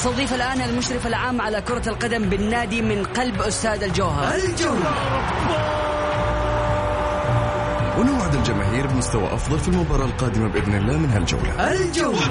استضيف الآن المشرف العام على كرة القدم بالنادي من قلب أستاذ الجوهر. الجولة. ونوعد الجماهير بمستوى أفضل في المباراة القادمة بإذن الله من هالجولة. الجولة.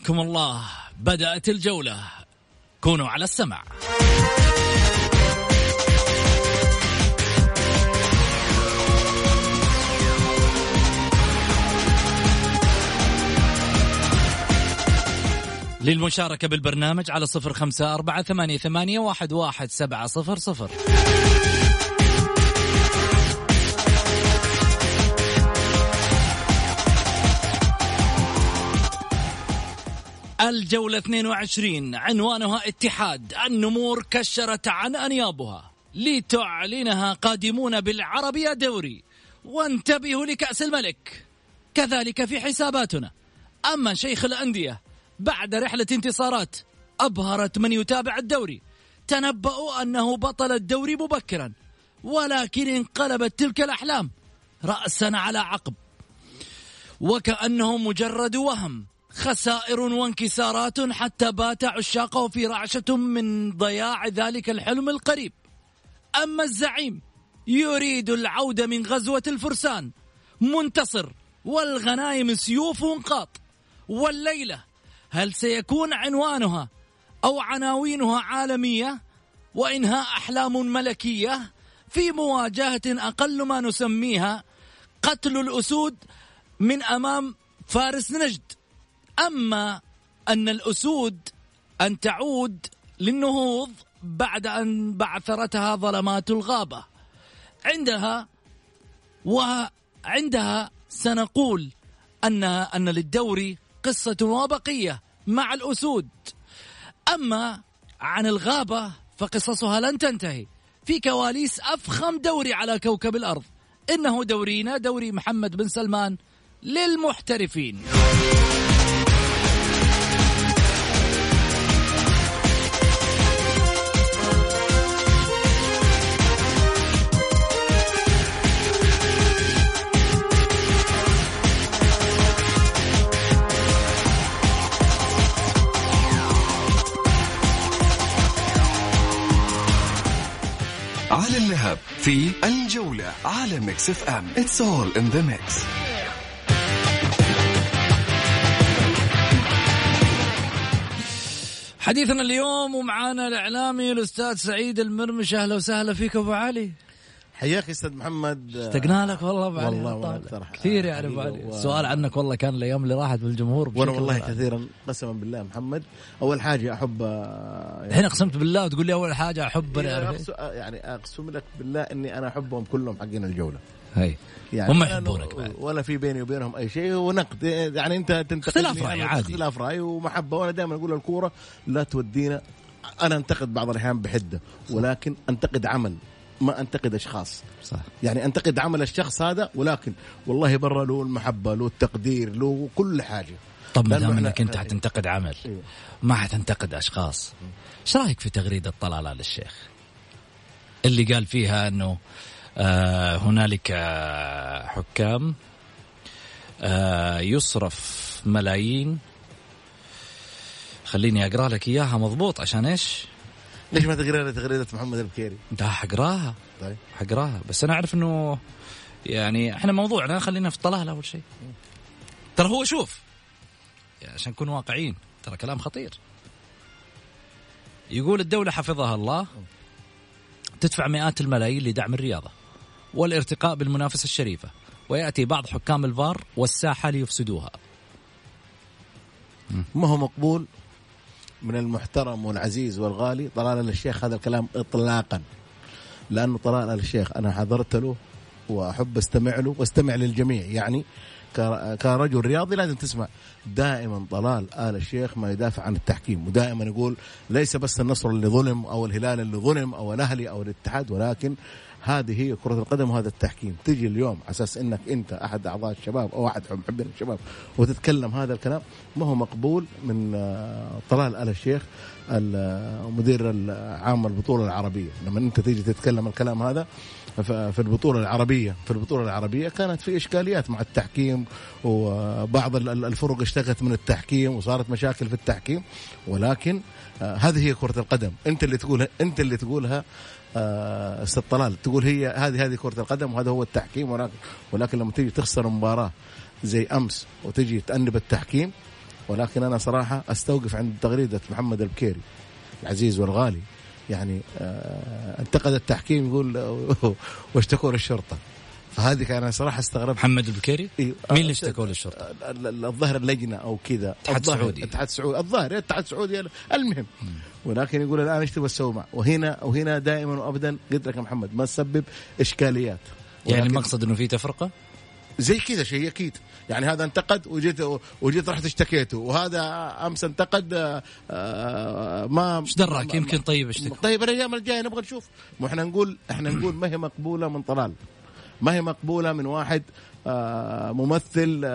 حياكم الله. بدأت الجولة. كونوا على السمع. للمشاركة بالبرنامج على صفر خمسة أربعة ثمانية, ثمانية واحد, واحد سبعة صفر صفر. الجولة 22 عنوانها اتحاد. النمور كشرت عن أنيابها. لتعلنها قادمون بالعربية دوري. وانتبهوا لكأس الملك. كذلك في حساباتنا. أما شيخ الأندية بعد رحلة انتصارات أبهرت من يتابع الدوري. تنبأوا أنه بطل الدوري مبكرا. ولكن انقلبت تلك الأحلام. رأسا على عقب. وكأنه مجرد وهم. خسائر وانكسارات حتى بات عشاقه في رعشة من ضياع ذلك الحلم القريب. أما الزعيم يريد العودة من غزوة الفرسان منتصر والغنايم سيوف قاط والليلة هل سيكون عنوانها أو عناوينها عالمية؟ وإنهاء أحلام ملكية في مواجهة أقل ما نسميها قتل الأسود من أمام فارس نجد. أما أن الأسود أن تعود للنهوض بعد أن بعثرتها ظلمات الغابة. عندها وعندها سنقول أن أن للدوري قصة وبقية مع الأسود. أما عن الغابة فقصصها لن تنتهي. في كواليس أفخم دوري على كوكب الأرض. إنه دورينا دوري محمد بن سلمان للمحترفين. في الجولة على Mix FM It's all in the mix. حديثنا اليوم ومعانا الإعلامي الأستاذ سعيد المرمش. أهلا وسهلا فيك أبو علي. حياك يا أستاذ محمد اشتقنا لك والله علي والله. وأكثر. كثير يعني ابو علي حبيبي و- السؤال عنك والله كان الأيام اللي راحت بالجمهور وأنا والله. كثيرا قسما بالله محمد أول حاجة أحب آه، الحين اقسمت بالله وتقول لي أول حاجة أحب يعني يعني أقسم لك بالله إني أنا أحبهم كلهم حقين الجولة هي يعني هم يحبونك بعد. ولا في بيني وبينهم أي شيء ونقد يعني أنت تنتقد اختلاف رأي عادي. اختلاف رأي ومحبة وأنا دائما أقول الكورة لا تودينا أنا أنتقد بعض الأحيان بحدة ولكن أنتقد عمل ما أنتقد أشخاص. صح. يعني أنتقد عمل الشخص هذا ولكن والله برا له المحبة له التقدير له كل حاجة. طب ما دام إنك أنت حتنتقد عمل إيه. ما حتنتقد أشخاص إيش رأيك في تغريدة طلال آل الشيخ؟ اللي قال فيها إنه آه هنالك آه، حكام آه يصرف ملايين. خليني أقرأ لك إياها مضبوط عشان إيش؟ ليش ما تقرأ تغريده محمد البكيري؟ انت حقراها. طيب. حقراها. بس أنا أعرف إنه يعني إحنا موضوعنا خلينا في الطلال أول شيء. ترى هو شوف يعني عشان نكون واقعيين ترى كلام خطير. يقول الدولة حفظها الله تدفع مئات الملايين لدعم الرياضة والارتقاء بالمنافسة الشريفة ويأتي بعض حكام الفار والساحة ليفسدوها. ما هو مقبول؟ من المحترم والعزيز والغالي. طلال الشيخ هذا الكلام اطلاقا. لأنه طلال الشيخ أنا حضرت له وأحب أستمع له وأستمع للجميع. يعني كرجل رياضي لازم تسمع. دائما طلال آل الشيخ ما يدافع عن التحكيم. ودائما يقول ليس بس النصر اللي ظلم أو الهلال اللي ظلم أو الأهلي أو الاتحاد ولكن هذه هي كرة القدم وهذا التحكيم. تجي اليوم على أساس إنك أنت أحد أعضاء الشباب أو أحد محبين الشباب وتتكلم هذا الكلام ما هو مقبول من آه، طلال آل الشيخ المدير العام البطولة العربية. لما أنت تيجي تتكلم الكلام هذا في البطولة العربية في البطولة العربية كانت في إشكاليات مع التحكيم وبعض ال- الفرق اشتكت من التحكيم وصارت مشاكل في التحكيم. ولكن آه، هذه هي كرة القدم. أنت اللي تقولها أنت اللي تقولها آه، أستاذ طلال تقول هي هذه هذه كرة القدم وهذا هو التحكيم ولكن ولكن لما تيجي تخسر مباراة زي أمس وتجي تأنب التحكيم ولكن أنا صراحة أستوقف عند تغريدة محمد البكيري العزيز والغالي. يعني آه، انتقد التحكيم يقول آه، واشتكوا للشرطة. فهذه كان أنا صراحة استغربت. محمد البكيري؟ إيه، مين اللي اشتكوا ال- الظاهر اللجنة أو كذا. اتحاد الظاهر- سعودي. الاتحاد السعودي الظاهر الاتحاد السعودي المهم. ولكن يقول الآن إيش تبغى تسوي وهنا وهنا دائما وابدا قلت لك يا محمد ما تسبب إشكاليات. يعني المقصد إنه في تفرقة؟ زي كذا شيء أكيد. يعني هذا انتقد وجيت وجيت رحت اشتكيته. وهذا أمس انتقد آه، آه، ما إيش دراك؟ يمكن طيب اشتكى. طيب الأيام الجاية نبغى نشوف. إحنا نقول إحنا نقول ما هي مقبولة من طلال. ما هي مقبولة من واحد آه، ممثل آه،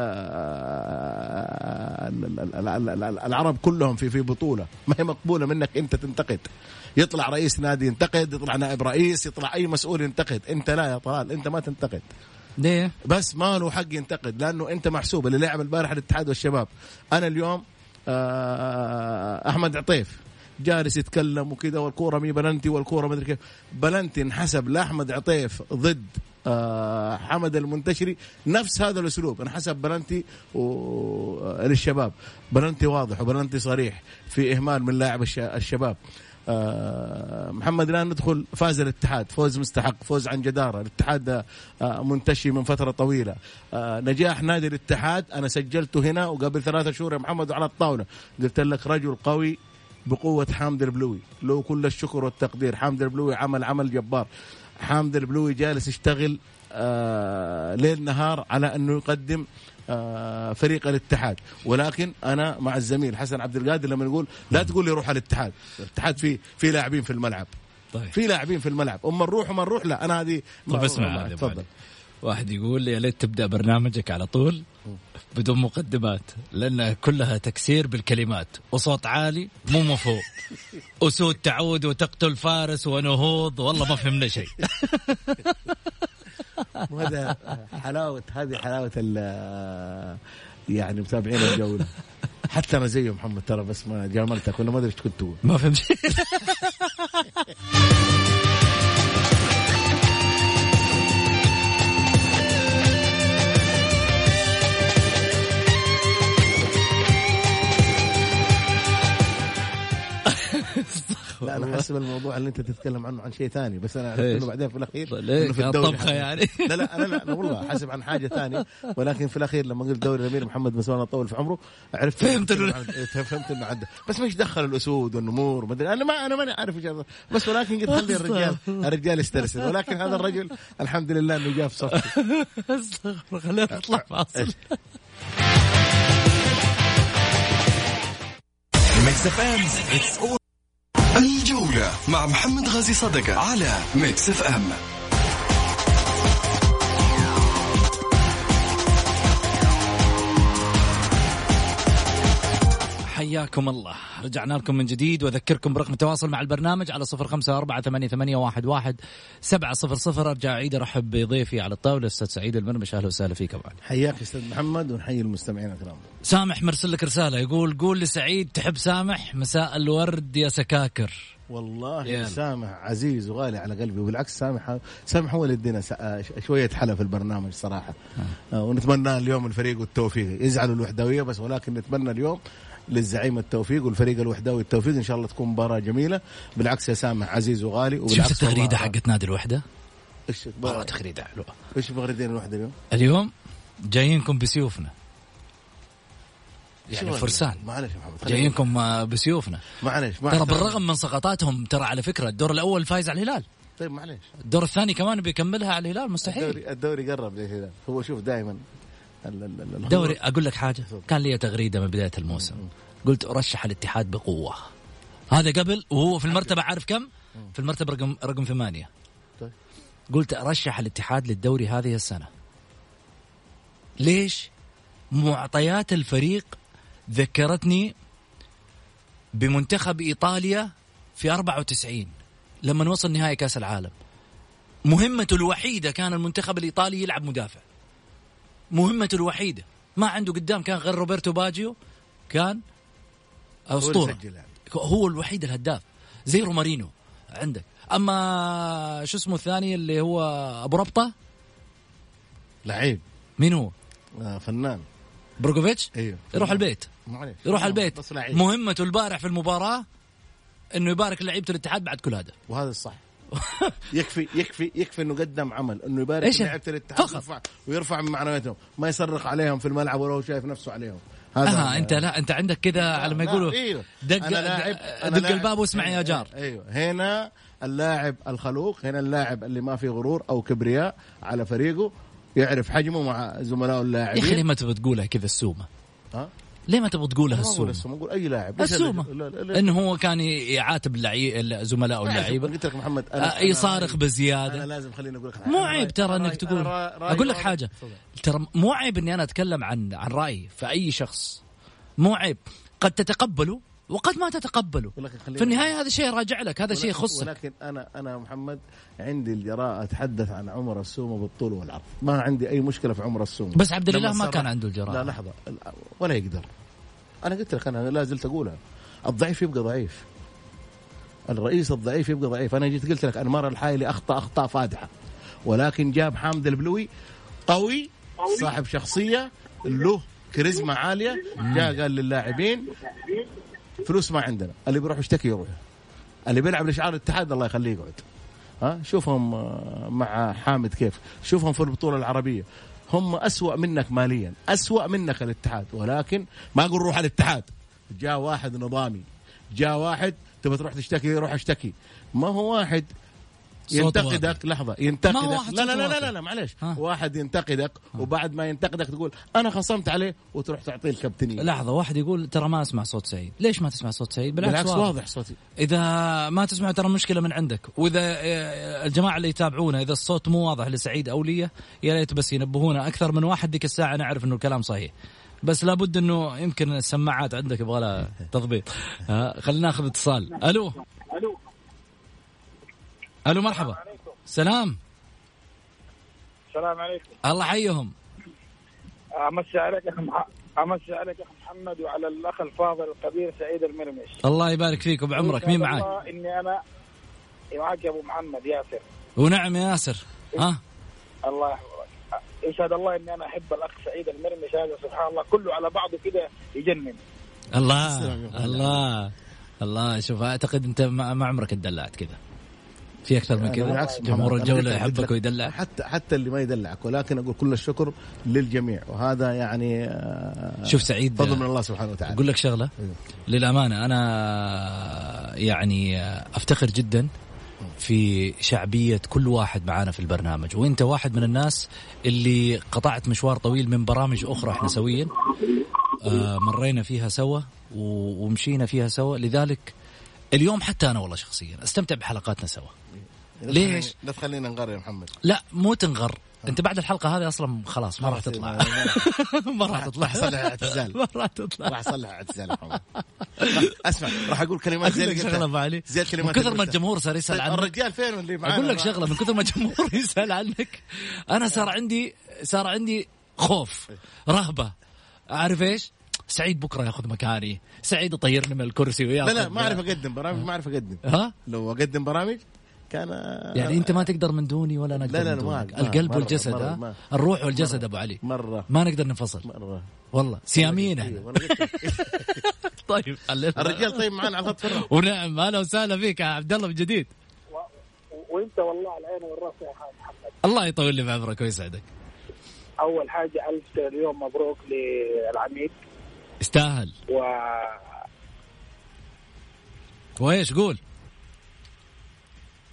ال- العرب كلهم في في بطولة. ما هي مقبولة منك أنت تنتقد. يطلع رئيس نادي ينتقد يطلع نائب رئيس يطلع أي مسؤول ينتقد. أنت لا يا طلال أنت ما تنتقد. ليه؟ بس ما له حق ينتقد لأنه أنت محسوب. اللي لعب البارح الاتحاد والشباب. أنا اليوم آه، أحمد عطيف جالس يتكلم وكذا والكورة مي بلنتي والكورة ما أدري كيف. بلنتي انحسب لأحمد عطيف ضد آه، حمد المنتشري نفس هذا الأسلوب. انحسب بلنتي و- للشباب. بلنتي واضح وبلنتي صريح في إهمال من لاعب الش- الشباب. آه، محمد الآن ندخل فاز الاتحاد. فوز مستحق فوز عن جدارة. الاتحاد آه، منتشي من فترة طويلة. آه، نجاح نادي الاتحاد. أنا سجلته هنا وقبل ثلاثة شهور يا محمد على الطاولة. قلت لك رجل قوي بقوة حامد البلوي. له كل الشكر والتقدير. حامد البلوي عمل عمل جبار. حامد البلوي جالس يشتغل آه ليل نهار على أنه يقدم آه فريق الاتحاد. ولكن أنا مع الزميل حسن عبد القادر لما يقول لا تقول لي روح على الاتحاد. الاتحاد في في لاعبين في الملعب. طيب. في لاعبين في الملعب. أما نروح وما نروح لا أنا هذه طيب اسمع تفضل. واحد يقول لي يا ليت تبدأ برنامجك على طول. بدون مقدمات لانها كلها تكسير بالكلمات. وصوت عالي مو مفهوم. أسود تعود وتقتل فارس ونهوض والله ما فهمنا شيء. وهذا حلاوه هذه حلاوة ال- يعني متابعين الجولة. حتى أنا زيه محمد ترى بس ما جاملتك ولا ما أدري إيش كنت تقول. ما فهمت. لا أنا حاسب الموضوع اللي أنت تتكلم عنه عن شيء ثاني بس أنا؟ انه بعدين في الأخير إنه في كان الدوري طبخة حق- يعني. لا لا أنا لا أنا والله حاسب عن حاجة ثانية ولكن في الأخير لما قلت دوري الأمير محمد سلمان طول في عمره عرفت فهمت إنه- عند- فهمت انه عنده بس مش دخل الأسود والنمور؟ أدري أنا ما أنا ماني عارف إيش. بس ولكن قلت خلي الرجال الرجال يسترسل. ولكن هذا الرجل الحمد لله إنه جاء في صفي. أستغفر خلينا نطلع فاصل. Mix FM It's all الجولة مع محمد غازي صدقة على Mix FM. حياكم الله. رجعنا لكم من جديد واذكركم برقم التواصل مع البرنامج على صفر خمسة أربعة ثمانية, ثمانية واحد, واحد سبعة صفر صفر. أرجع أعيد أرحب بضيفي على الطاولة أستاذ سعيد المرمش. أهلا وسهلا فيك علي. حياك أستاذ محمد ونحيي المستمعين الكرام. سامح مرسل لك رسالة يقول قول لسعيد تحب سامح؟ مساء الورد يا سكاكر. والله يلا. سامح عزيز وغالي على قلبي وبالعكس سامح سامح هو اللي يدينا س- آه، شوية حلا في البرنامج صراحة. آه، ونتمنى اليوم الفريق والتوفيق. يزعلوا الوحدوية بس ولكن نتمنى اليوم للزعيم التوفيق والفريق الوحدوي التوفيق إن شاء الله تكون مباراة جميلة. بالعكس يا سامح عزيز وغالي. شفت وبالعكس التغريدة والله- حقت نادي الوحدة؟ إيش والله تغريدة حلوة. إيش بغردين الوحدة اليوم؟ اليوم جايينكم بسيوفنا. يعني؟ فرسان. معلش محمد جايينكم آه، بسيوفنا. معلش مع ترى. بالرغم من سقطاتهم ترى على فكرة الدور الأول فايز على الهلال. طيب معلش. الدور الثاني كمان بيكملها على الهلال مستحيل. الدوري الدوري قرب كذا هو شوف دائما دوري أقول لك حاجة. كان لي تغريدة من بداية الموسم. قلت أرشح الاتحاد بقوة. هذا قبل وهو في المرتبة عارف كم؟ في المرتبة رقم رقم ثمانية. طيب. قلت أرشح الاتحاد للدوري هذه السنة. ليش؟ معطيات الفريق ذكرتني بمنتخب إيطاليا في 94 لما وصل نهائي كأس العالم. مهمته الوحيدة كان المنتخب الإيطالي يلعب مدافع. مهمته الوحيدة. ما عنده قدام كان غير روبرتو باجيو كان أسطورة. هو الوحيد الهداف. زي رومارينو عندك. أما شو اسمه الثاني اللي هو أبو ربطة؟ لعيب. مين هو؟ آه فنان. بروكوفيتش أيوه يروح البيت. معلش يروح البيت. مهمته البارح في المباراة إنه يبارك لعيبة الاتحاد بعد كل هدف وهذا الصح. يكفي يكفي يكفي إنه قدم عمل إنه يبارك؟ لعيبه الاتحاد فقط. ويرفع, من معنوياتهم ما يصرخ عليهم في الملعب ولا هو شايف نفسه عليهم هذا آه أنت لا أنت عندك كذا على ما يقولوا أيوه دق أنا لاعب أنا دق. الباب واسمع يا أيوة، جار أيوه هنا اللاعب الخلوق هنا اللاعب اللي ما فيه غرور أو كبرياء على فريقه يعرف حجمه مع زملائه يا اللاعبين أخي ليه ما تبغى تقولها كذا السومة ها؟ ليه ما تبغى تقولها ما السومة؟ السومة أقول أي لاعب. السومة. إنه هو كان يعاتب اللعي... زملائه لا، اللعيبة. قلت لك محمد آه، يصارخ أنا بزيادة. لازم خليني أقول لك مو أنا عيب ترى إنك تقول أنا أقول لك. حاجة. ترى مو عيب إني أنا أتكلم عن عن رأيي في أي شخص. مو عيب. قد تتقبله وقد ما تتقبله. في النهاية هذا شيء راجع لك هذا شيء يخصك. ولكن أنا أنا محمد عندي الجراءة أتحدث عن عمر السومة بالطول والعرض. ما عندي أي مشكلة في عمر السومة. بس عبد الاله لما ما كان عنده الجراءة. لا لحظة. ولا يقدر. أنا قلت لك أنا لا زلت أقولها. الضعيف يبقى ضعيف. الرئيس الضعيف يبقى ضعيف. أنا جيت قلت لك انمار الحايلي أخطأ اخطاء فادحة. ولكن جاب حامد البلوي قوي صاحب شخصية له كاريزما عالية. جاء قال للاعبين فلوس ما عندنا. اللي بيروح يشتكي يروح. اللي بيلعب لشعار الاتحاد الله يخليه يقعد. ها؟ شوفهم آه، مع حامد كيف. شوفهم في البطولة العربية. هم أسوأ منك ماليا. أسوأ منك الاتحاد. ولكن ما أقول روح الاتحاد. جاء واحد نظامي. جاء واحد تبى تروح تشتكي روح أشتكي. ما هو واحد ينتقدك لحظة ما ينتقدك. واحد لا لا لا لا. لا, لا معلش ها. واحد ينتقدك وبعد ما ينتقدك تقول أنا خصمت عليه وتروح تعطيه الكابتنية. لحظة واحد يقول ترى ما أسمع صوت سعيد. ليش ما تسمع صوت سعيد؟ بالعكس, بالعكس واضح. واضح صوتي. إذا ما تسمع ترى المشكلة من عندك. وإذا آه، الجماعة اللي يتابعونا إذا الصوت مو واضح لسعيد أو لي يا ريت بس ينبهونا أكثر من واحد ديك الساعة نعرف إنه الكلام صحيح. بس لابد إنه يمكن السماعات عندك يبغى لها تضبيط. ها خلينا ناخذ اتصال. ألو؟ ألو مرحبا. سلام. السلام عليكم. الله حيهم أمسي عليك يا أخي أمسي عليك يا أخي محمد وعلى الأخ الفاضل الكبير سعيد المرمش. الله يبارك فيك وبعمرك مين معاي الله إني أنا معك يا أبو محمد ياسر. ونعم يا ياسر. ها؟ الله يحفظك يشهد الله إني أنا أحب الأخ سعيد المرمش هذا. سبحان الله كله على بعضه كده يجنن. الله. الله الله. شوف أعتقد أنت ما ما عمرك اتدلعت كذا في أكثر من أنا كذا. بالعكس جمهور الجولة يحبك ويدلعك حتى حتى اللي ما يدلعك ولكن أقول كل الشكر للجميع. وهذا يعني آه، شوف سعيد فضل من الله سبحانه وتعالى. أقول لك شغلة. أيوه. للأمانة أنا يعني أفتخر جدا في شعبية كل واحد معانا في البرنامج. وأنت واحد من الناس اللي قطعت مشوار طويل من برامج أخرى إحنا سويا آه، مرينا فيها سوا ومشينا فيها سوا. لذلك اليوم حتى أنا والله شخصيا أستمتع بحلقاتنا سوا. ليش؟ لا تخلينا نغر يا محمد. لا مو تنغر. أنت بعد الحلقة هذه أصلا خلاص ما راح تطلع. ما راح تطلع. راح اعتزال. ما راح تطلع. راح اصلح اعتزال أسمع راح أقول كلمات زي اللي. شغلة أبو علي زي من الكلمات كثر اللي ما. الجمهور صار يسأل طيب عنك. الرجال فين اللي معانا؟ أقول لك شغلة من كثر ما الجمهور يسأل عنك أنا صار عندي صار عندي خوف رهبة. عارف إيش؟ سعيد بكرة ياخذ مكاني، سعيد يطيرني من الكرسي وياخذ لا لا ما أعرف أقدم برامج ما أعرف أقدم. ها؟ لو أقدم برامج؟ كان يعني انت ما تقدر من دوني ولا أنا أقدر لا، لا، من لا، ما- القلب مرة- والجسد مرة- ها؟ ما- الروح والجسد أبو علي. مرة. ما نقدر ننفصل. مرة. والله سيامين إحنا. قلت لك. طيب الرجال طيب معنا على الخط. ونعم. أهلا وسهلا فيك يا عبد الله من جديد. وإنت والله على العين والرأس يا محمد. الله يطول لي بعمرك ويسعدك. أول حاجة ألف اليوم مبروك للعميد. يستاهل. و وايش قول.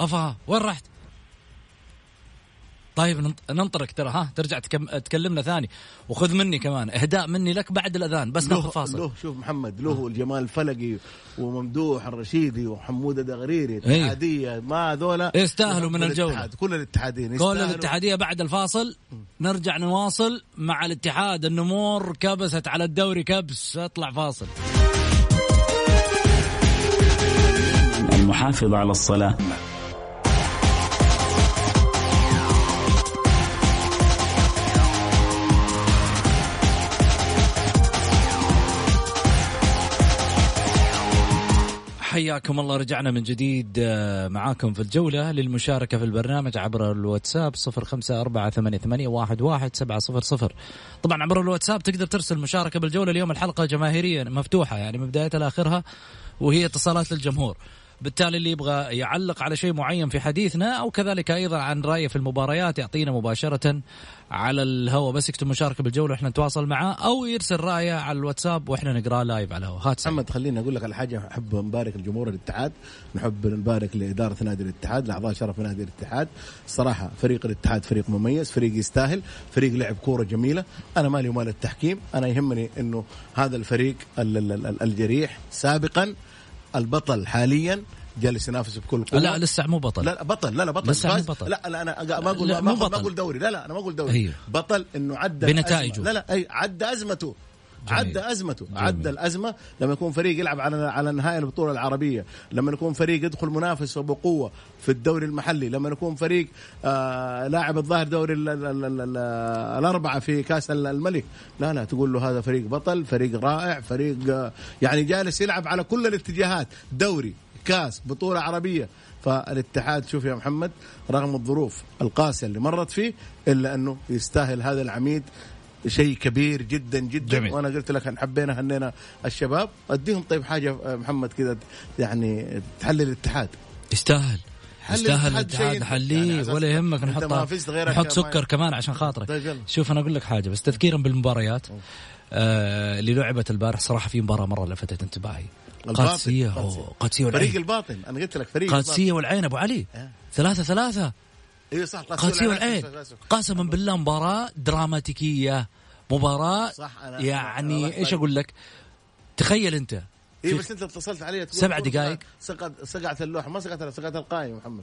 أفا وين رحت طيب ننط- ننطرك ترى ها ترجع. تكلمنا ثاني وخذ مني كمان اهداء مني لك بعد الأذان بس ناخذ له, فاصل له شوف محمد له الجمال الفلقي وممدوح الرشيدي وحمود دغريري إيه. اتحاديه ما هذولا يستاهلوا من. الاتحاد. كل الاتحادين كل. الاتحادية بعد الفاصل نرجع نواصل مع الاتحاد النمور كبست على الدوري كبس اطلع فاصل المحافظة على الصلاة حياكم الله. رجعنا من جديد آه، معاكم في الجولة للمشاركة في البرنامج عبر الواتساب صفر خمسة أربعة ثمانية, واحد سبعة صفر صفر. طبعا عبر الواتساب تقدر ترسل مشاركة بالجولة. اليوم الحلقة جماهيرية مفتوحة يعني من بدايتها لآخرها وهي اتصالات للجمهور. بالتالي اللي يبغى يعلق على شيء معين في حديثنا أو كذلك أيضا عن رأيه في المباريات يعطينا مباشرة على الهواء. بس يكتب مشاركة بالجولة وإحنا نتواصل معاه أو يرسل رأيه على الواتساب وإحنا نقراه لايف على الهواء. هات. محمد خليني أقول لك على حاجة. أحب نبارك لجمهور الاتحاد. نحب نبارك لإدارة نادي الاتحاد لأعضاء شرف نادي الاتحاد. الصراحه فريق الاتحاد فريق مميز فريق يستاهل فريق لعب كورة جميلة. أنا مالي ومال التحكيم. أنا يهمني إنه هذا الفريق ال- ال- ال- الجريح سابقا البطل حاليا جالس ينافس بكل قوة لا لسه مو بطل لا لا بطل لا لا بطل لسه مو. بطل. لا لا أنا ما أقول لا، ما. أقول دوري لا لا أنا ما أقول دوري أيوه. بطل إنه عدى بنتائجه. لا لا أي عدى أزمته. عدى أزمته جميل. عدى الأزمة. لما يكون فريق يلعب على على نهائي البطولة العربية لما يكون فريق يدخل منافس وبقوه في الدوري المحلي لما يكون فريق آه لاعب الظاهر دوري ال ال ال ال ال الأربعة في كأس الملك لا لا تقول له هذا فريق بطل فريق رائع فريق آه يعني جالس يلعب على كل الاتجاهات دوري كأس بطولة عربية. فالاتحاد شوف يا محمد رغم الظروف القاسية اللي مرت فيه إلا أنه يستاهل هذا العميد شيء كبير جدا جدا. جميل. وأنا قلت لك حبينا هنينا الشباب. أديهم طيب حاجة محمد كذا يعني تحلل الاتحاد. يستاهل. يستاهل الاتحاد يعني حليه أساس ولا يهمك نحط نحط سكر كمان عشان خاطرك. شوف أنا أقول لك حاجة بس تذكيرا بالمباريات آه اللي لعبت البارح صراحة في مباراة مرة لفتت انتباهي. قادسية قادسية. فريق والعين. الباطن أنا قلت لك فريق قادسية والعين أبو علي. آه. ثلاثة ثلاثة. اي صح قادسيه والعين قسما بالله مباراة دراماتيكية مباراة صح، أنا- يعني أنا- إيش أقول لك؟ تخيل أنت. اي بس أنت اتصلت علي تقول سبع دقايق. سقط سقعت اللوحه ما سقعت سقعت القائم محمد.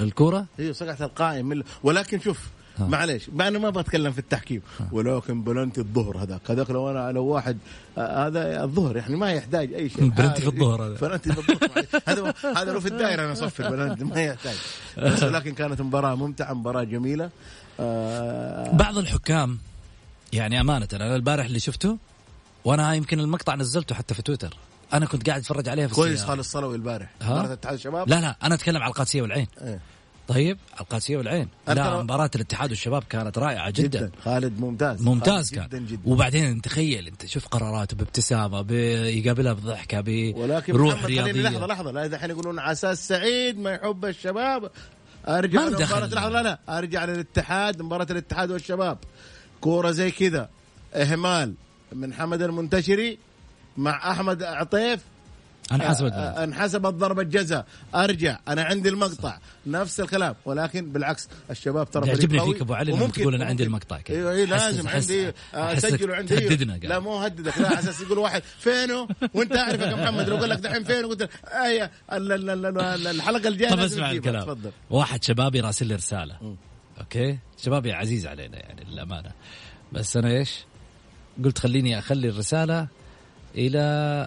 الكرة أيوه سقعت القائم. ولكن شوف. معليش مع إنه ما بتكلم في التحكيم. ولكن بلنتي الظهر هذاك هذاك لو أنا لو واحد آه، هذا الظهر يعني ما يحتاج أي شيء. بلنتي في الظهر هذا. بلنتي في الظهر. هذا هذا لو في الدائرة أنا اصفر بلنتي ما يحتاج. بس ولكن كانت مباراة ممتعة مباراة جميلة. آه بعض الحكام يعني أمانة أنا البارح اللي شفته وأنا يمكن المقطع نزلته حتى في تويتر. أنا كنت قاعد أتفرج عليها في كويس. خالد الصلوي البارح؟ مباراه اتحاد الشباب لا لا أنا أتكلم على القادسية والعين. إيه. طيب القادسيه والعين. لا مباراة الاتحاد والشباب كانت رائعة جدا, جدا. خالد ممتاز. ممتاز خالد كان. جدا. جدا وبعدين تخيل انت شوف قراراته بابتسامة بيقابلها بضحكة بروح رياضية. لحظة لحظة لا دحين يقولون على أساس سعيد ما يحب الشباب. أرجع دخل. لحظة لا لا أرجع للاتحاد مباراة الاتحاد والشباب. كورة زي كذا إهمال من حمد المنتشري مع أحمد عطيف. انحسبت آه، آه، انحسبت ضربة جزاء أرجع أنا عندي المقطع. نفس الكلام ولكن بالعكس الشباب ترى يعجبني فيك أبو علي وممكن- تقول أنا عندي. المقطع كذا. أيوه أيوه أحس- لازم عندي آه، أحسك سجلوا عندي. تهددنا. لا مو أهددك لا أساس يقول واحد فينه وأنت اعرفك يا محمد لو قال لك دحين فين قلت اي ال- ال- ال- ال- الحلقة الجاية طب اسمع. الكلام. تفضل. واحد شبابي راسل لي رسالة. أوكي؟ شبابي عزيز علينا يعني للأمانة. بس أنا إيش؟ قلت خليني أخلي الرسالة إلى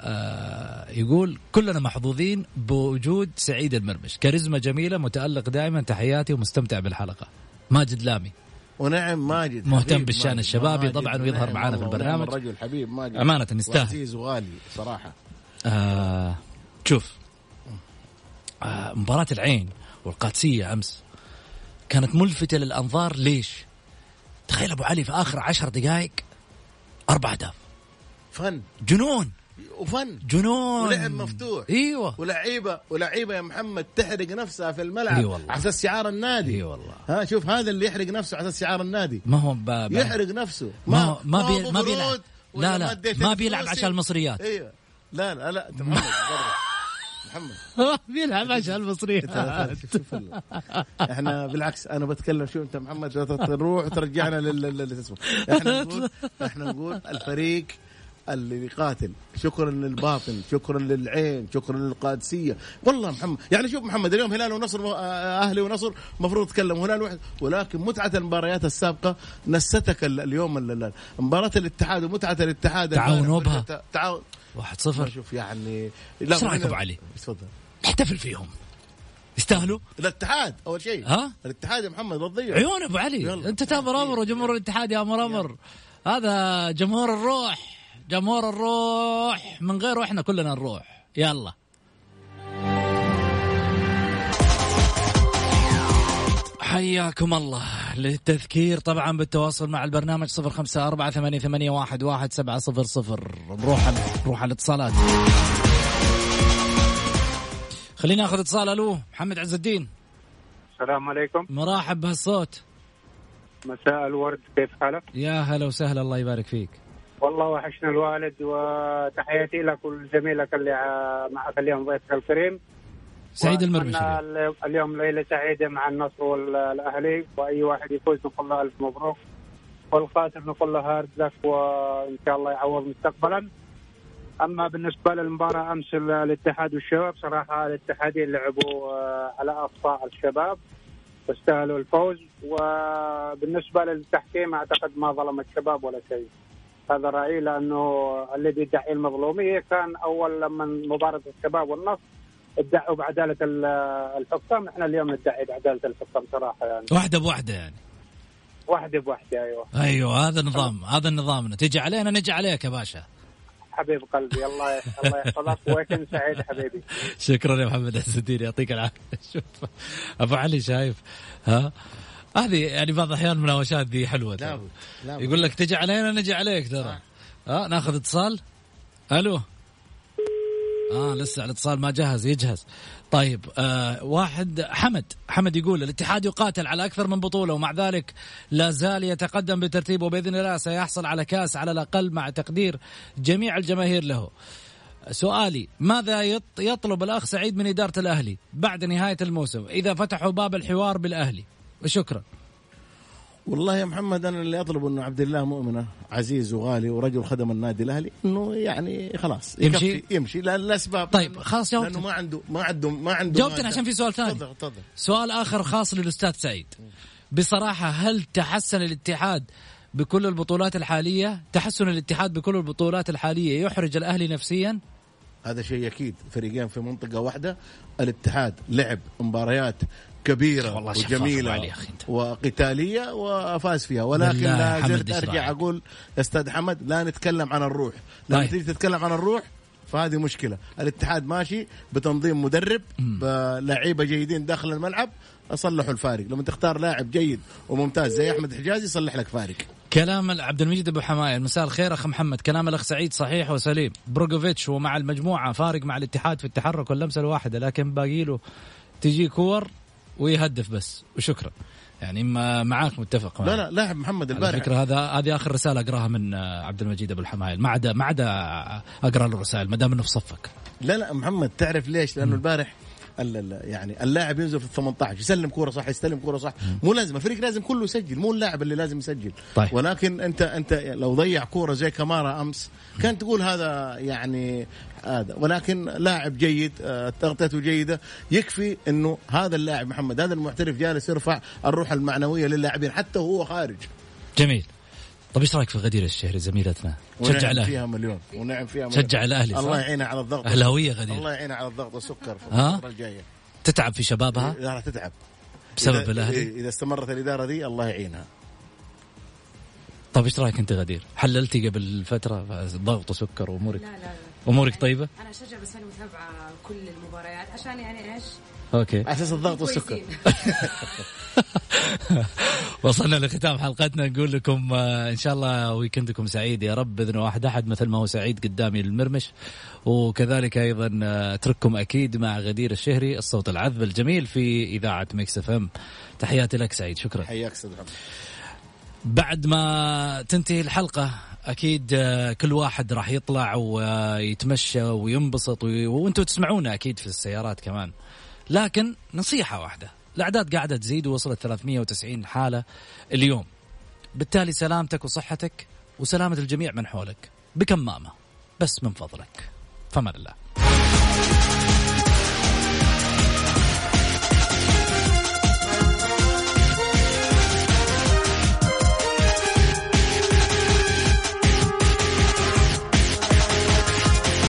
آه يقول كلنا محظوظين بوجود سعيد المرمش كاريزما جميلة متألق دائما تحياتي ومستمتع بالحلقة ماجد لامي ونعم ماجد مهتم ماجد. الشبابي ماجد طبعاً ويظهر ونعم معانا في البرنامج. الرجل حبيب ماجد أمانة يستاهل. وعزيز وغالي صراحة آه شوف آه مباراة العين والقادسية أمس كانت ملفتة للأنظار ليش؟ تخيل أبو علي في آخر عشر دقائق أربع أهداف فن. جنون. وفن. جنون. ولعب مفتوح. إيوه. ولعيبة ولعيبة يا محمد تحرق نفسها في الملعب إي والله. على أساس شعار النادي. إي والله. ها شوف هذا اللي يحرق نفسه على أساس شعار النادي. ما هو ب... ب... يحرق نفسه. ما هو- ما هو بي- ما بيلعب. لا لا. ما. بيلعب عشان المصريات. إيوه. لا لا لا محمد. محمد. ما بيلعب عشان المصريات. إحنا بالعكس أنا بتكلم شو أنت محمد تروح وترجعنا لل إحنا نقول إحنا نقول الفريق اللي يقاتل. شكرا للباطن شكرا للعين شكرا للقادسية. والله محمد يعني شوف محمد اليوم هلال ونصر آه، أهلي ونصر المفروض تتكلم هلال واحد ولكن متعة المباريات السابقة نستك ال- اليوم ال- ال- مباراة الاتحاد ومتعة الاتحاد. تعاونوا بها. الت- تعاون. واحد صفر. شوف يعني إيش رأيك هنا- أبو علي؟ تفضل. نحتفل فيهم. يستاهلوا؟ الاتحاد أول شيء. ها؟ الاتحاد يا محمد لا تضيع عيون أبو علي. يلا. أنت تامر أمر وجمهور الاتحاد يا أمر أمر. هذا جمهور الروح. جمهور الروح من غيره إحنا كلنا نروح. يلا. حياكم الله. للتذكير طبعا بالتواصل مع البرنامج صفر خمسة أربعة ثمانية, ثمانية واحد, واحد سبعة صفر صفر. نروح نروح على الاتصالات. خلينا ناخذ اتصال. ألو محمد عز الدين. السلام عليكم. مرحب بهالصوت. مساء الورد كيف حالك؟ يا هلا وسهلا الله يبارك فيك. والله وحشنا الوالد وتحياتي لك ولزميلك اللي معك اليوم ضيفك الكريم. سعيد وأتمنى المرمشي ال- اليوم ليلة سعيدة مع النصر والأهلي وأي واحد يفوز نقول له ألف مبروك. والخاسر نقول له هارد لك وإن شاء الله يعوض مستقبلا. أما بالنسبة للمباراة أمس ال- الاتحاد والشباب صراحة الاتحادين لعبوا آه، على أقصى الشباب واستاهلوا الفوز. وبالنسبة للتحكيم أعتقد ما ظلم الشباب ولا شيء. هذا رأيي لأنه الذي يدعي المظلومية كان أول لما مباراة الشباب والنصر ادعوا بعدالة ال- الحكام. إحنا اليوم ندعي بعدالة الحكام صراحة يعني. واحدة بواحدة يعني. واحدة بواحدة أيوه. أيوه هذا النظام هذا نظامنا تيجي علينا نجي عليك يا باشا. حبيب قلبي الله الله يحفظك ويكن سعيد حبيبي. شكرا يا محمد عز الدين يعطيك العافية. شوف أبو علي شايف ها؟ هذه يعني بعض الأحيان المناوشات دي حلوة. لابد لابد. يقول لك تجي علينا نجي عليك ترى. ها ناخذ اتصال. ألو. آه لسه الاتصال ما جهز يجهز. طيب آه واحد حمد. حمد يقول الاتحاد يقاتل على أكثر من بطولة ومع ذلك لا زال يتقدم بترتيبه. بإذن الله سيحصل على كاس على الأقل مع تقدير جميع الجماهير له. سؤالي ماذا يط- يطلب الأخ سعيد من إدارة الأهلي بعد نهاية الموسم إذا فتحوا باب الحوار بالأهلي؟ وشكرا. والله يا محمد أنا اللي اطلبه إنه عبد الله مؤمنه عزيز وغالي ورجل خدم النادي الأهلي إنه يعني خلاص يمشي؟ يمشي. لا الاسباب طيب، خلاص جاوبت. لأنه ما عنده ما عنده ما عنده جاوبتني. عشان في سؤال ثاني. تفضل تفضل. سؤال آخر خاص للأستاذ سعيد. بصراحة هل تحسن الاتحاد بكل البطولات الحالية؟ تحسن الاتحاد بكل البطولات الحالية يحرج الأهلي نفسيا؟ هذا شيء أكيد فريقين في منطقة واحدة. الاتحاد لعب مباريات كبيرة والله وجميلة. وقتالية وفاز فيها. ولكن لا زلت أرجع؟ أقول يا أستاذ حمد لا نتكلم عن الروح. لما طيب. تيجي تتكلم عن الروح فهذه مشكلة. الاتحاد ماشي بتنظيم مدرب بلعيبه جيدين داخل الملعب صلحوا الفارق. لما تختار لاعب جيد وممتاز زي أحمد حجازي يصلح لك فارق. كلام عبد المجيد أبو حماية. مساء الخير أخ محمد. كلام الأخ سعيد صحيح وسليم. بروجوفيتش ومع المجموعة فارق مع الاتحاد في التحرك واللمسة الواحدة لكن باقي له تجي كور ويهدف بس وشكرا. يعني ما معاك متفق لا لا لاعب محمد البارح فكرة هذا هذه آخر رسالة أقراها من عبد المجيد أبو الحمايل. ما عدا ما عدا أقرأ له رسائل ما دام إنه في صفك. لا لا محمد تعرف ليش؟ لأنه البارح ال- ال- يعني اللاعب ينزل في ال 18 يسلم كورة صح يستلم كورة صح. مو لازم الفريق لازم كله يسجل مو اللاعب اللي لازم يسجل. طيب. ولكن انت أنت لو ضيع كورة زي كمارا أمس كان تقول هذا يعني هذا. ولكن لاعب جيد آه، تغطيته جيدة يكفي إنه هذا اللاعب محمد هذا المحترف جالس يرفع الروح المعنوية للاعبين حتى وهو خارج. جميل. طيب إيش رأيك في غدير الشهري زميلتنا؟ تشجع ونعم الأهلي. فيها مليون ونعم فيها مليون. تشجع الأهلي صح؟ الله يعينها على الضغط. اهلاويه غدير. الله يعينها على الضغط والسكر في؟ الفترة الجاية. تتعب في شبابها؟ لا تتعب. بسبب إذا- الأهلي؟ إيه، إذا استمرت الإدارة دي الله يعينها. طيب إيش رأيك أنت غدير؟ حللتي قبل فترة ضغط وسكر وأمورك؟ لا لا لا. أمورك طيبة؟ أنا أشجع بس أنا متابعة كل المباريات عشان يعني إيش؟ أوكي. على أساس الضغط والسكر. وصلنا لختام حلقتنا. نقول لكم آه، إن شاء الله weekend كم سعيد يا رب. بإذن واحد أحد مثل ما هو سعيد قدامي المرمش وكذلك أيضا آه، أترككم أكيد مع غدير الشهري الصوت العذب الجميل في إذاعة Mix FM. تحياتي لك سعيد شكرا. حياك أستاذ محمد بعد ما تنتهي الحلقة أكيد آه، كل واحد راح يطلع ويتمشى وينبسط وي- وأنتم تسمعونا أكيد في السيارات كمان. لكن نصيحة واحدة الأعداد قاعدة تزيد ووصلت 390 حالة اليوم. بالتالي سلامتك وصحتك وسلامة الجميع من حولك. بكمامة بس من فضلك. فمن الله.